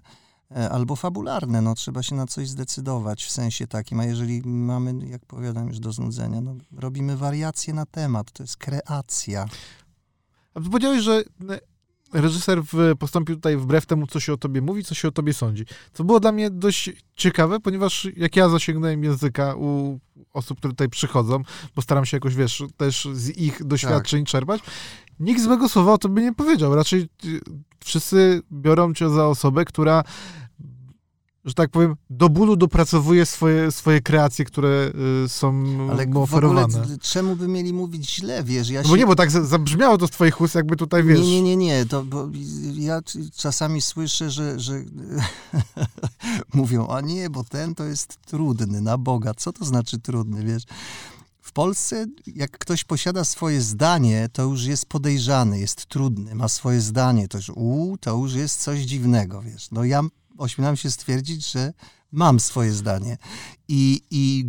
albo fabularne, no trzeba się na coś zdecydować w sensie takim, a jeżeli mamy, jak powiadam już do znudzenia, no robimy wariacje na temat, to jest kreacja. A powiedziałeś, że reżyser w, postąpił tutaj wbrew temu, co się o tobie mówi, co się o tobie sądzi. Co było dla mnie dość ciekawe, ponieważ jak ja zasięgnąłem języka u osób, które tutaj przychodzą, bo staram się jakoś, wiesz, też z ich doświadczeń tak. czerpać, nikt złego słowa o tobie nie powiedział. Raczej y, wszyscy biorą cię za osobę, która że tak powiem, do bólu dopracowuje swoje, swoje kreacje, które y, są Ale mu oferowane. Ale czemu by mieli mówić źle, wiesz? Ja no Bo nie, bo tak zabrzmiało to z twoich ust, jakby tutaj, wiesz... Nie, nie, nie, nie. To, bo ja czasami słyszę, że, że mówią, a nie, bo ten to jest trudny, na Boga. Co to znaczy trudny, wiesz? W Polsce, jak ktoś posiada swoje zdanie, to już jest podejrzany, jest trudny, ma swoje zdanie, to już, u, to już jest coś dziwnego, wiesz. No ja ośmielam się stwierdzić, że mam swoje zdanie. I, i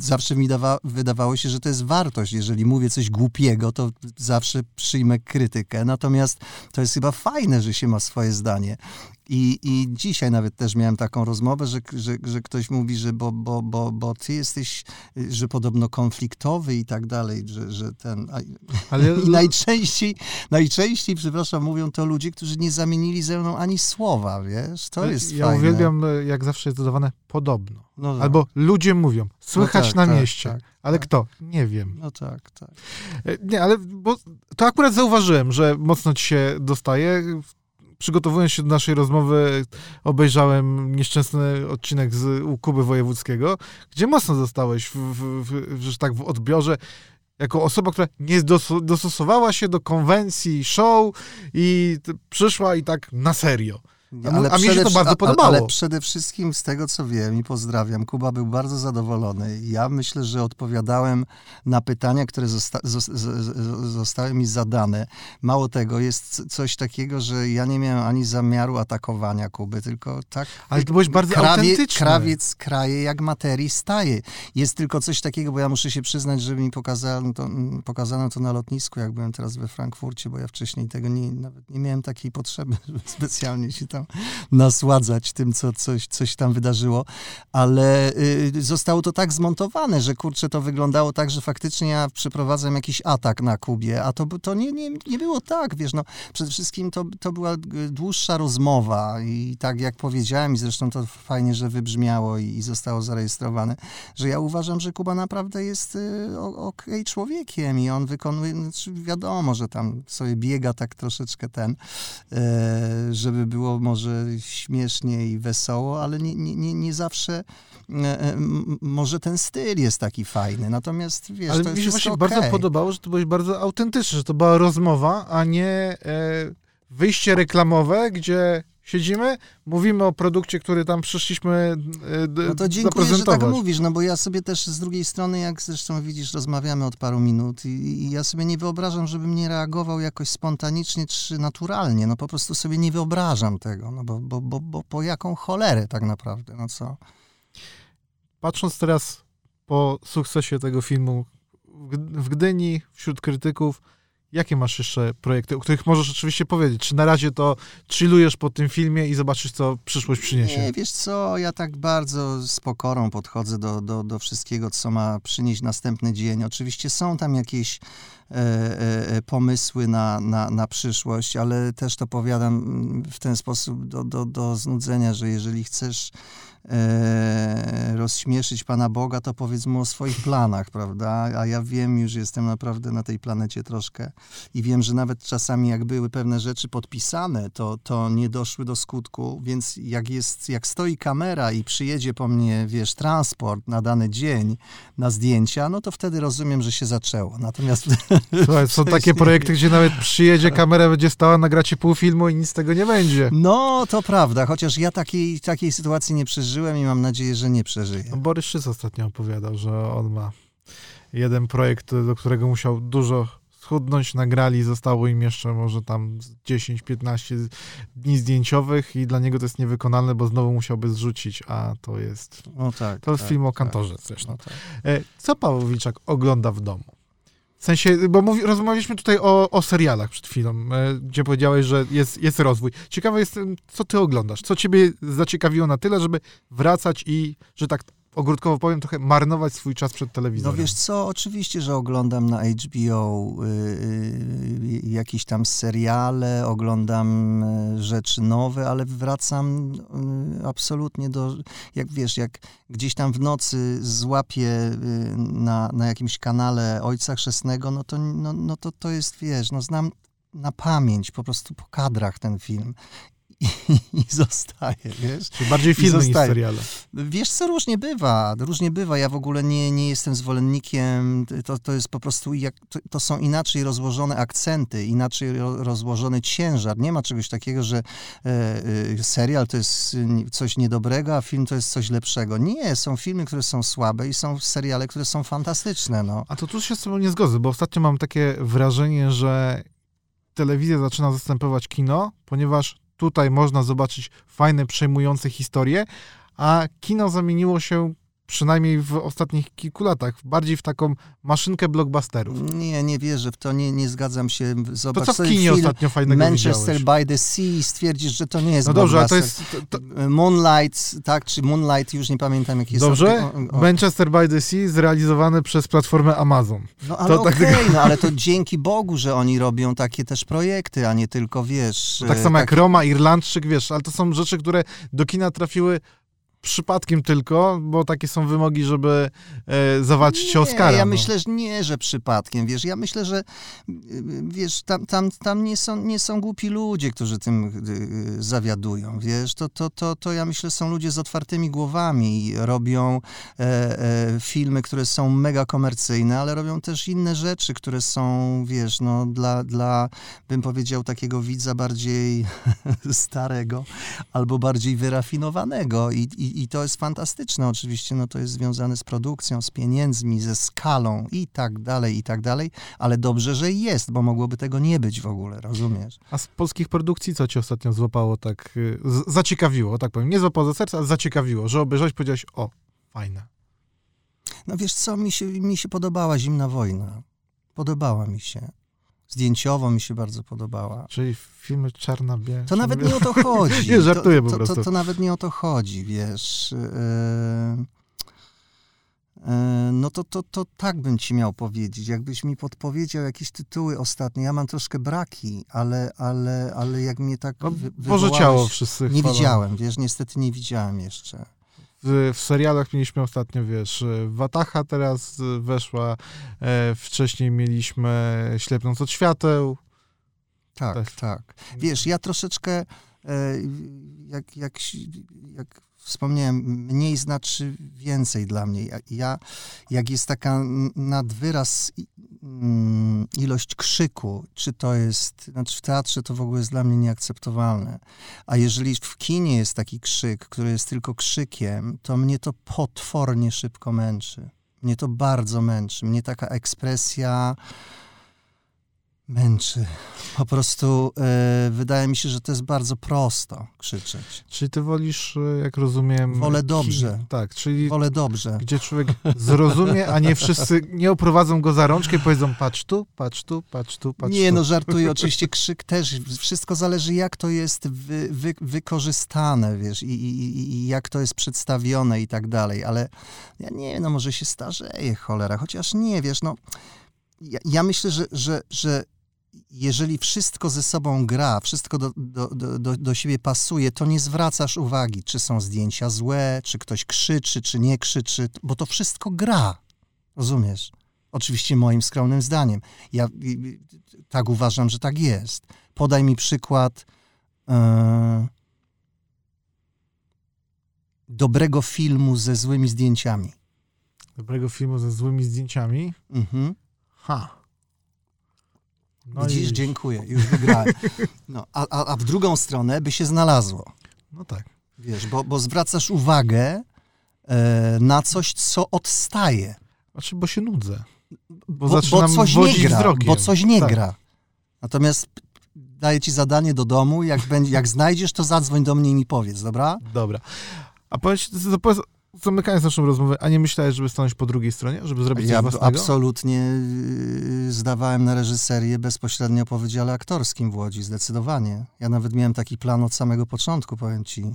zawsze mi dawa, wydawało się, że to jest wartość. Jeżeli mówię coś głupiego, to zawsze przyjmę krytykę. Natomiast to jest chyba fajne, że się ma swoje zdanie. I, I dzisiaj nawet też miałem taką rozmowę, że, że, że ktoś mówi, że bo, bo, bo, bo ty jesteś, że podobno konfliktowy i tak dalej, że, że ten... Ale... I najczęściej, najczęściej, przepraszam, mówią to ludzie, którzy nie zamienili ze mną ani słowa, wiesz? To jest ja fajne. uwielbiam, jak zawsze jest dodawane podobno. No tak. Albo ludzie mówią, słychać no tak, na tak, mieście. Tak, ale tak. kto? Nie wiem. No tak, tak. E, nie, ale bo to akurat zauważyłem, że mocno ci się dostaje przygotowując się do naszej rozmowy, obejrzałem nieszczęsny odcinek z u Kuby Wojewódzkiego, gdzie mocno zostałeś, w, w, w, że tak, w odbiorze jako osoba, która nie dostosowała się do konwencji show i przyszła i tak na serio. Ale a mi się to bardzo podobało. Ale przede wszystkim z tego, co wiem i pozdrawiam, Kuba był bardzo zadowolony. Ja myślę, że odpowiadałem na pytania, które zosta zostały mi zadane. Mało tego, jest coś takiego, że ja nie miałem ani zamiaru atakowania Kuby, tylko tak... Ale to byłeś bardzo krawie, autentyczny. Krawiec kraje jak materii staje. Jest tylko coś takiego, bo ja muszę się przyznać, że mi pokazano to, pokazano to na lotnisku, jak byłem teraz we Frankfurcie, bo ja wcześniej tego nie, nawet nie miałem takiej potrzeby, żeby specjalnie się tam nasładzać tym, co coś, coś tam wydarzyło, ale y, zostało to tak zmontowane, że kurczę, to wyglądało tak, że faktycznie ja przeprowadzam jakiś atak na Kubie, a to, to nie, nie, nie było tak, wiesz, no. Przede wszystkim to, to była dłuższa rozmowa i tak jak powiedziałem i zresztą to fajnie, że wybrzmiało i, i zostało zarejestrowane, że ja uważam, że Kuba naprawdę jest y, okej okay człowiekiem i on wykonuje, znaczy wiadomo, że tam sobie biega tak troszeczkę ten, y, żeby było może śmiesznie i wesoło, ale nie, nie, nie zawsze e, e, może ten styl jest taki fajny. Natomiast wiesz, ale to mi się właśnie okay. bardzo podobało, że to byłeś bardzo autentyczny, że to była rozmowa, a nie e, wyjście reklamowe, gdzie Siedzimy, mówimy o produkcie, który tam przyszliśmy e, No to dziękuję, że tak mówisz, no bo ja sobie też z drugiej strony, jak zresztą widzisz, rozmawiamy od paru minut i, i, ja sobie nie wyobrażam, żebym nie reagował jakoś spontanicznie czy naturalnie. No po prostu sobie nie wyobrażam tego, no bo, bo, bo, bo po jaką cholerę tak naprawdę, no co? Patrząc teraz po sukcesie tego filmu w Gdyni, wśród krytyków, Jakie masz jeszcze projekty, o których możesz oczywiście powiedzieć? Czy na razie to chillujesz po tym filmie i zobaczysz, co przyszłość przyniesie? Nie, wiesz co, ja tak bardzo z pokorą podchodzę do, do, do wszystkiego, co ma przynieść następny dzień. Oczywiście są tam jakieś e, e, pomysły na, na, na przyszłość, ale też to powiadam w ten sposób do, do, do znudzenia, że jeżeli chcesz e, rozśmieszyć Pana Boga, to powiedz mu o swoich planach, prawda? A ja wiem już, jestem naprawdę na tej planecie troszkę i wiem, że nawet czasami jak były pewne rzeczy podpisane, to, to nie doszły do skutku, więc jak jest, jak stoi kamera i przyjedzie po mnie, wiesz, transport na dany dzień na zdjęcia, no to wtedy rozumiem, że się zaczęło. Natomiast... Słuchaj, są takie projekty, gdzie nawet przyjedzie kamera, będzie stała, nagracie pół filmu i nic z tego nie będzie. No, to prawda, chociaż ja takiej, takiej sytuacji nie przeżyłem, przeżyłem i mam nadzieję, że nie przeżyję. No, Borys Szyc ostatnio opowiadał, że on ma jeden projekt, do którego musiał dużo schudnąć, nagrali, zostało im jeszcze może tam 10-15 dni zdjęciowych i dla niego to jest niewykonalne, bo znowu musiałby zrzucić, a to jest... No tak, to jest tak, film o tak. kantorze tak, zresztą. No tak. E, co Paweł Wilczak ogląda w domu? W sensie, bo mówi, rozmawialiśmy tutaj o, o serialach przed chwilą, e, gdzie powiedziałeś, że jest, jest rozwój. Ciekawe jest, co ty oglądasz? Co ciebie zaciekawiło na tyle, żeby wracać i, że tak ogródkowo powiem, trochę marnować swój czas przed telewizorem? No wiesz co, oczywiście, że oglądam na HBO y, y, jakieś tam seriale, oglądam rzeczy nowe, ale wracam absolutnie do, jak wiesz, jak gdzieś tam w nocy złapię na, na jakimś kanale Ojca Chrzestnego, no to, no, no to to jest, wiesz, no znam na pamięć, po prostu po kadrach ten film i, i zostaje, wiesz. Czyli bardziej filmy niż seriale. Wiesz co, różnie bywa, różnie bywa. Ja w ogóle nie, nie jestem zwolennikiem, to, to jest po prostu, jak, to, to są inaczej rozłożone akcenty, inaczej rozłożony ciężar. Nie ma czegoś takiego, że e, e, serial to jest coś niedobrego, a film to jest coś lepszego. Nie, są filmy, które są słabe i są seriale, które są fantastyczne, no. A to tu się z tobą nie zgodzę, bo ostatnio mam takie wrażenie, że telewizja zaczyna zastępować kino, ponieważ tutaj można zobaczyć fajne, przejmujące historie, a kino zamieniło się przynajmniej w ostatnich kilku latach, bardziej w taką maszynkę blockbusterów. Nie, nie wierzę w to, nie, nie zgadzam się. Zobacz to co w kinie ostatnio fajnego Manchester widziałeś? by the Sea stwierdzisz, że to nie jest No dobrze, ale to jest... To, to... Moonlight, tak, czy Moonlight, już nie pamiętam jaki jest. Dobrze, o, o... Manchester by the Sea zrealizowany przez platformę Amazon. No ale okej, okay, tak... no ale to dzięki Bogu, że oni robią takie też projekty, a nie tylko, wiesz... No tak samo jak Roma, Irlandczyk, wiesz, ale to są rzeczy, które do kina trafiły przypadkiem tylko, bo takie są wymogi, żeby e, zawalczyć się o Oscara. Ja no. myślę, że nie, że przypadkiem, wiesz, ja myślę, że wiesz, tam, tam, tam nie, są, nie są głupi ludzie, którzy tym y, zawiadują, wiesz, to, to, to, to ja myślę, są ludzie z otwartymi głowami i robią e, e, filmy, które są mega komercyjne, ale robią też inne rzeczy, które są, wiesz, no dla, dla bym powiedział, takiego widza bardziej starego albo bardziej wyrafinowanego i, i i, to jest fantastyczne oczywiście, no to jest związane z produkcją, z pieniędzmi, ze skalą i tak dalej, i tak dalej, ale dobrze, że jest, bo mogłoby tego nie być w ogóle, rozumiesz? A z polskich produkcji co cię ostatnio złapało tak, y, zaciekawiło, tak powiem, nie złapało za serce, ale zaciekawiło, że obejrzałeś powiedziałeś, o, fajne. No wiesz co, mi się, mi się podobała Zimna Wojna. Podobała mi się. Zdjęciowo mi się bardzo podobała. Czyli filmy czarna biała. To nawet nie o to chodzi. nie, żartuję to, po prostu. To, to, to, nawet nie o to chodzi, wiesz. Yy, yy, no to, to, to tak bym ci miał powiedzieć. Jakbyś mi podpowiedział jakieś tytuły ostatnie. Ja mam troszkę braki, ale, ale, ale jak mnie tak no, Boże ciało wszyscy Nie widziałem, wiesz, niestety nie widziałem jeszcze w, w serialach mieliśmy ostatnio, wiesz, Watacha teraz weszła, e, wcześniej mieliśmy Ślepnąc od świateł. Tak, tak. tak. Wiesz, ja troszeczkę, e, jak, jak, jak wspomniałem, mniej znaczy więcej dla mnie. Ja, jak jest taka nadwyraz mm, ilość krzyku, czy to jest, znaczy w teatrze to w ogóle jest dla mnie nieakceptowalne. A jeżeli w kinie jest taki krzyk, który jest tylko krzykiem, to mnie to potwornie szybko męczy. Mnie to bardzo męczy. Mnie taka ekspresja męczy. Po prostu e, wydaje mi się, że to jest bardzo prosto krzyczeć. Czyli ty wolisz, e, jak rozumiem... Wolę dobrze. Tak, czyli... Wolę dobrze. Gdzie człowiek zrozumie, a nie wszyscy nie oprowadzą go za rączkę i powiedzą patrz tu, patrz tu, patrz tu, patrz Nie, tu. no żartuję, oczywiście krzyk też, wszystko zależy jak to jest wy, wy, wykorzystane, wiesz, i, i, i, jak to jest przedstawione i tak dalej, ale ja nie, no może się starzeje, cholera, chociaż nie, wiesz, no ja, ja myślę, że, że, że jeżeli wszystko ze sobą gra, wszystko do, do, do, do siebie pasuje, to nie zwracasz uwagi, czy są zdjęcia złe, czy ktoś krzyczy, czy nie krzyczy, bo to wszystko gra. Rozumiesz? Oczywiście moim skromnym zdaniem. Ja tak uważam, że tak jest. Podaj mi przykład yy, dobrego filmu ze złymi zdjęciami. Dobrego filmu ze złymi zdjęciami? Mhm. Ha. No Widzisz, i... dziękuję, już wygrałem. No, a, a, a w drugą stronę by się znalazło. No tak. Wiesz, bo, bo zwracasz uwagę e, na coś, co odstaje. Znaczy, bo się nudzę. Bo, bo, bo coś nie gra, wzrokiem. bo coś nie tak. gra. Natomiast daję ci zadanie do domu, jak, będzie, jak znajdziesz, to zadzwoń do mnie i mi powiedz, dobra? Dobra. A powiedz, zamykając naszą rozmowę, a nie myślałeś, żeby stanąć po drugiej stronie, żeby zrobić ja coś własnego? absolutnie y, zdawałem na reżyserię bezpośrednio po wydziale aktorskim w Łodzi, zdecydowanie. Ja nawet miałem taki plan od samego początku, powiem ci.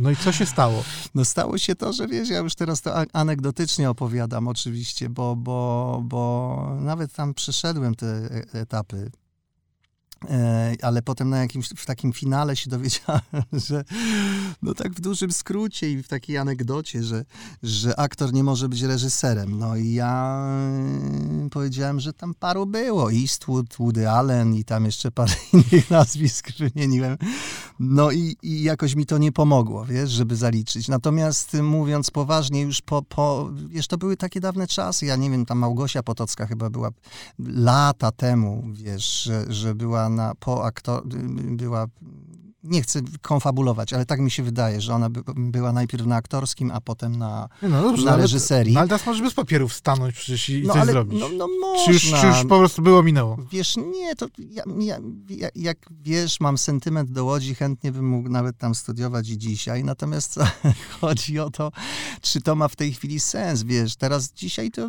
No i co się stało? No stało się to, że wiesz, ja już teraz to anegdotycznie opowiadam oczywiście, bo, bo, bo nawet tam przeszedłem te e, etapy ale potem na jakimś, w takim finale się dowiedziałem, że no tak w dużym skrócie i w takiej anegdocie, że, że aktor nie może być reżyserem. No i ja e, powiedziałem, że tam paru było. Eastwood, Woody Allen i tam jeszcze parę innych nazwisk wymieniłem. No i, i jakoś mi to nie pomogło, wiesz, żeby zaliczyć. Natomiast mówiąc poważnie, już po, po, wiesz, to były takie dawne czasy. Ja nie wiem, tam Małgosia Potocka chyba była lata temu, wiesz, że, że była na, po aktor, była nie chcę konfabulować, ale tak mi się wydaje, że ona by, była najpierw na aktorskim, a potem na, no dobrze, na reżyserii. Ale, ale teraz możesz bez papierów stanąć przecież i no, coś ale, zrobić. No, no można. Czy już, czy już po prostu było, minęło? Wiesz, nie, to ja, ja, ja, jak wiesz, mam sentyment do Łodzi, chętnie bym mógł nawet tam studiować i dzisiaj, natomiast chodzi o to, czy to ma w tej chwili sens, wiesz, teraz dzisiaj to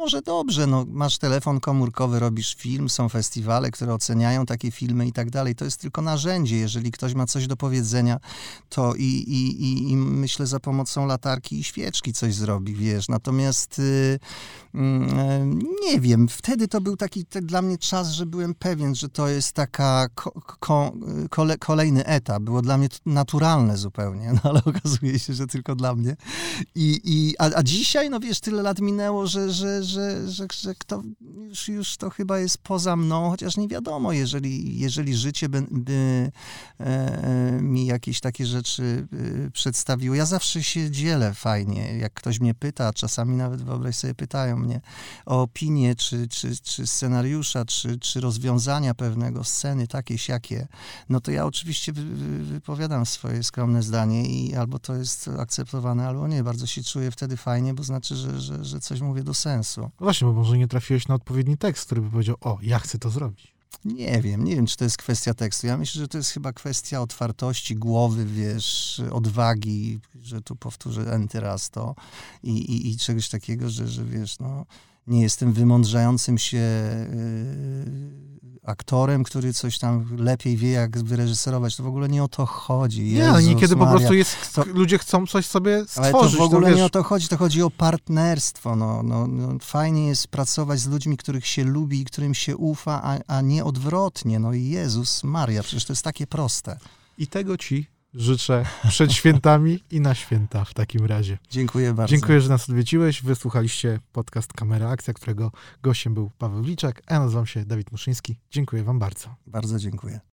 może dobrze, no, masz telefon komórkowy, robisz film, są festiwale, które oceniają takie filmy i tak dalej. To jest tylko narzędzie. Jeżeli ktoś ma coś do powiedzenia, to i, i, i, i myślę za pomocą latarki i świeczki coś zrobi, wiesz. Natomiast y, y, nie wiem, wtedy to był taki te, dla mnie czas, że byłem pewien, że to jest taka ko, ko, kole, kolejny etap. Było dla mnie naturalne zupełnie, no ale okazuje się, że tylko dla mnie. I, i, a, a dzisiaj, no wiesz, tyle lat minęło, że, że, że, że, że kto, już, już to chyba jest poza mną, chociaż nie wiadomo, jeżeli, jeżeli życie by, by e, mi jakieś takie rzeczy e, przedstawiło. Ja zawsze się dzielę fajnie, jak ktoś mnie pyta, czasami nawet wyobraź sobie pytają mnie o opinię, czy, czy, czy scenariusza, czy, czy rozwiązania pewnego sceny, takie, siakie, no to ja oczywiście wypowiadam swoje skromne zdanie i albo to jest akceptowane, albo nie. Bardzo się czuję wtedy fajnie, bo znaczy, że, że, że coś mówię do sensu. No właśnie, bo może nie trafiłeś na odpowiedni tekst, który by powiedział, o, ja chcę to zrobić. Nie wiem, nie wiem, czy to jest kwestia tekstu. Ja myślę, że to jest chyba kwestia otwartości głowy, wiesz, odwagi, że tu powtórzę enty raz to i, i, i czegoś takiego, że, że wiesz, no, nie jestem wymądrzającym się yy, aktorem, który coś tam lepiej wie, jak wyreżyserować. To w ogóle nie o to chodzi. Nie, ale niekiedy Maria. po prostu jest, to, ludzie chcą coś sobie stworzyć. Ale to w ogóle to, nie o to chodzi, to chodzi o partnerstwo. No, no, no, fajnie jest pracować z ludźmi, których się lubi i którym się ufa, a, a nie odwrotnie. No i Jezus Maria, przecież to jest takie proste. I tego ci życzę przed świętami i na święta w takim razie. Dziękuję bardzo. Dziękuję, że nas odwiedziłeś. Wysłuchaliście podcast Kamera Akcja, którego gościem był Paweł Liczak, a ja nazywam się Dawid Muszyński. Dziękuję wam bardzo. Bardzo dziękuję.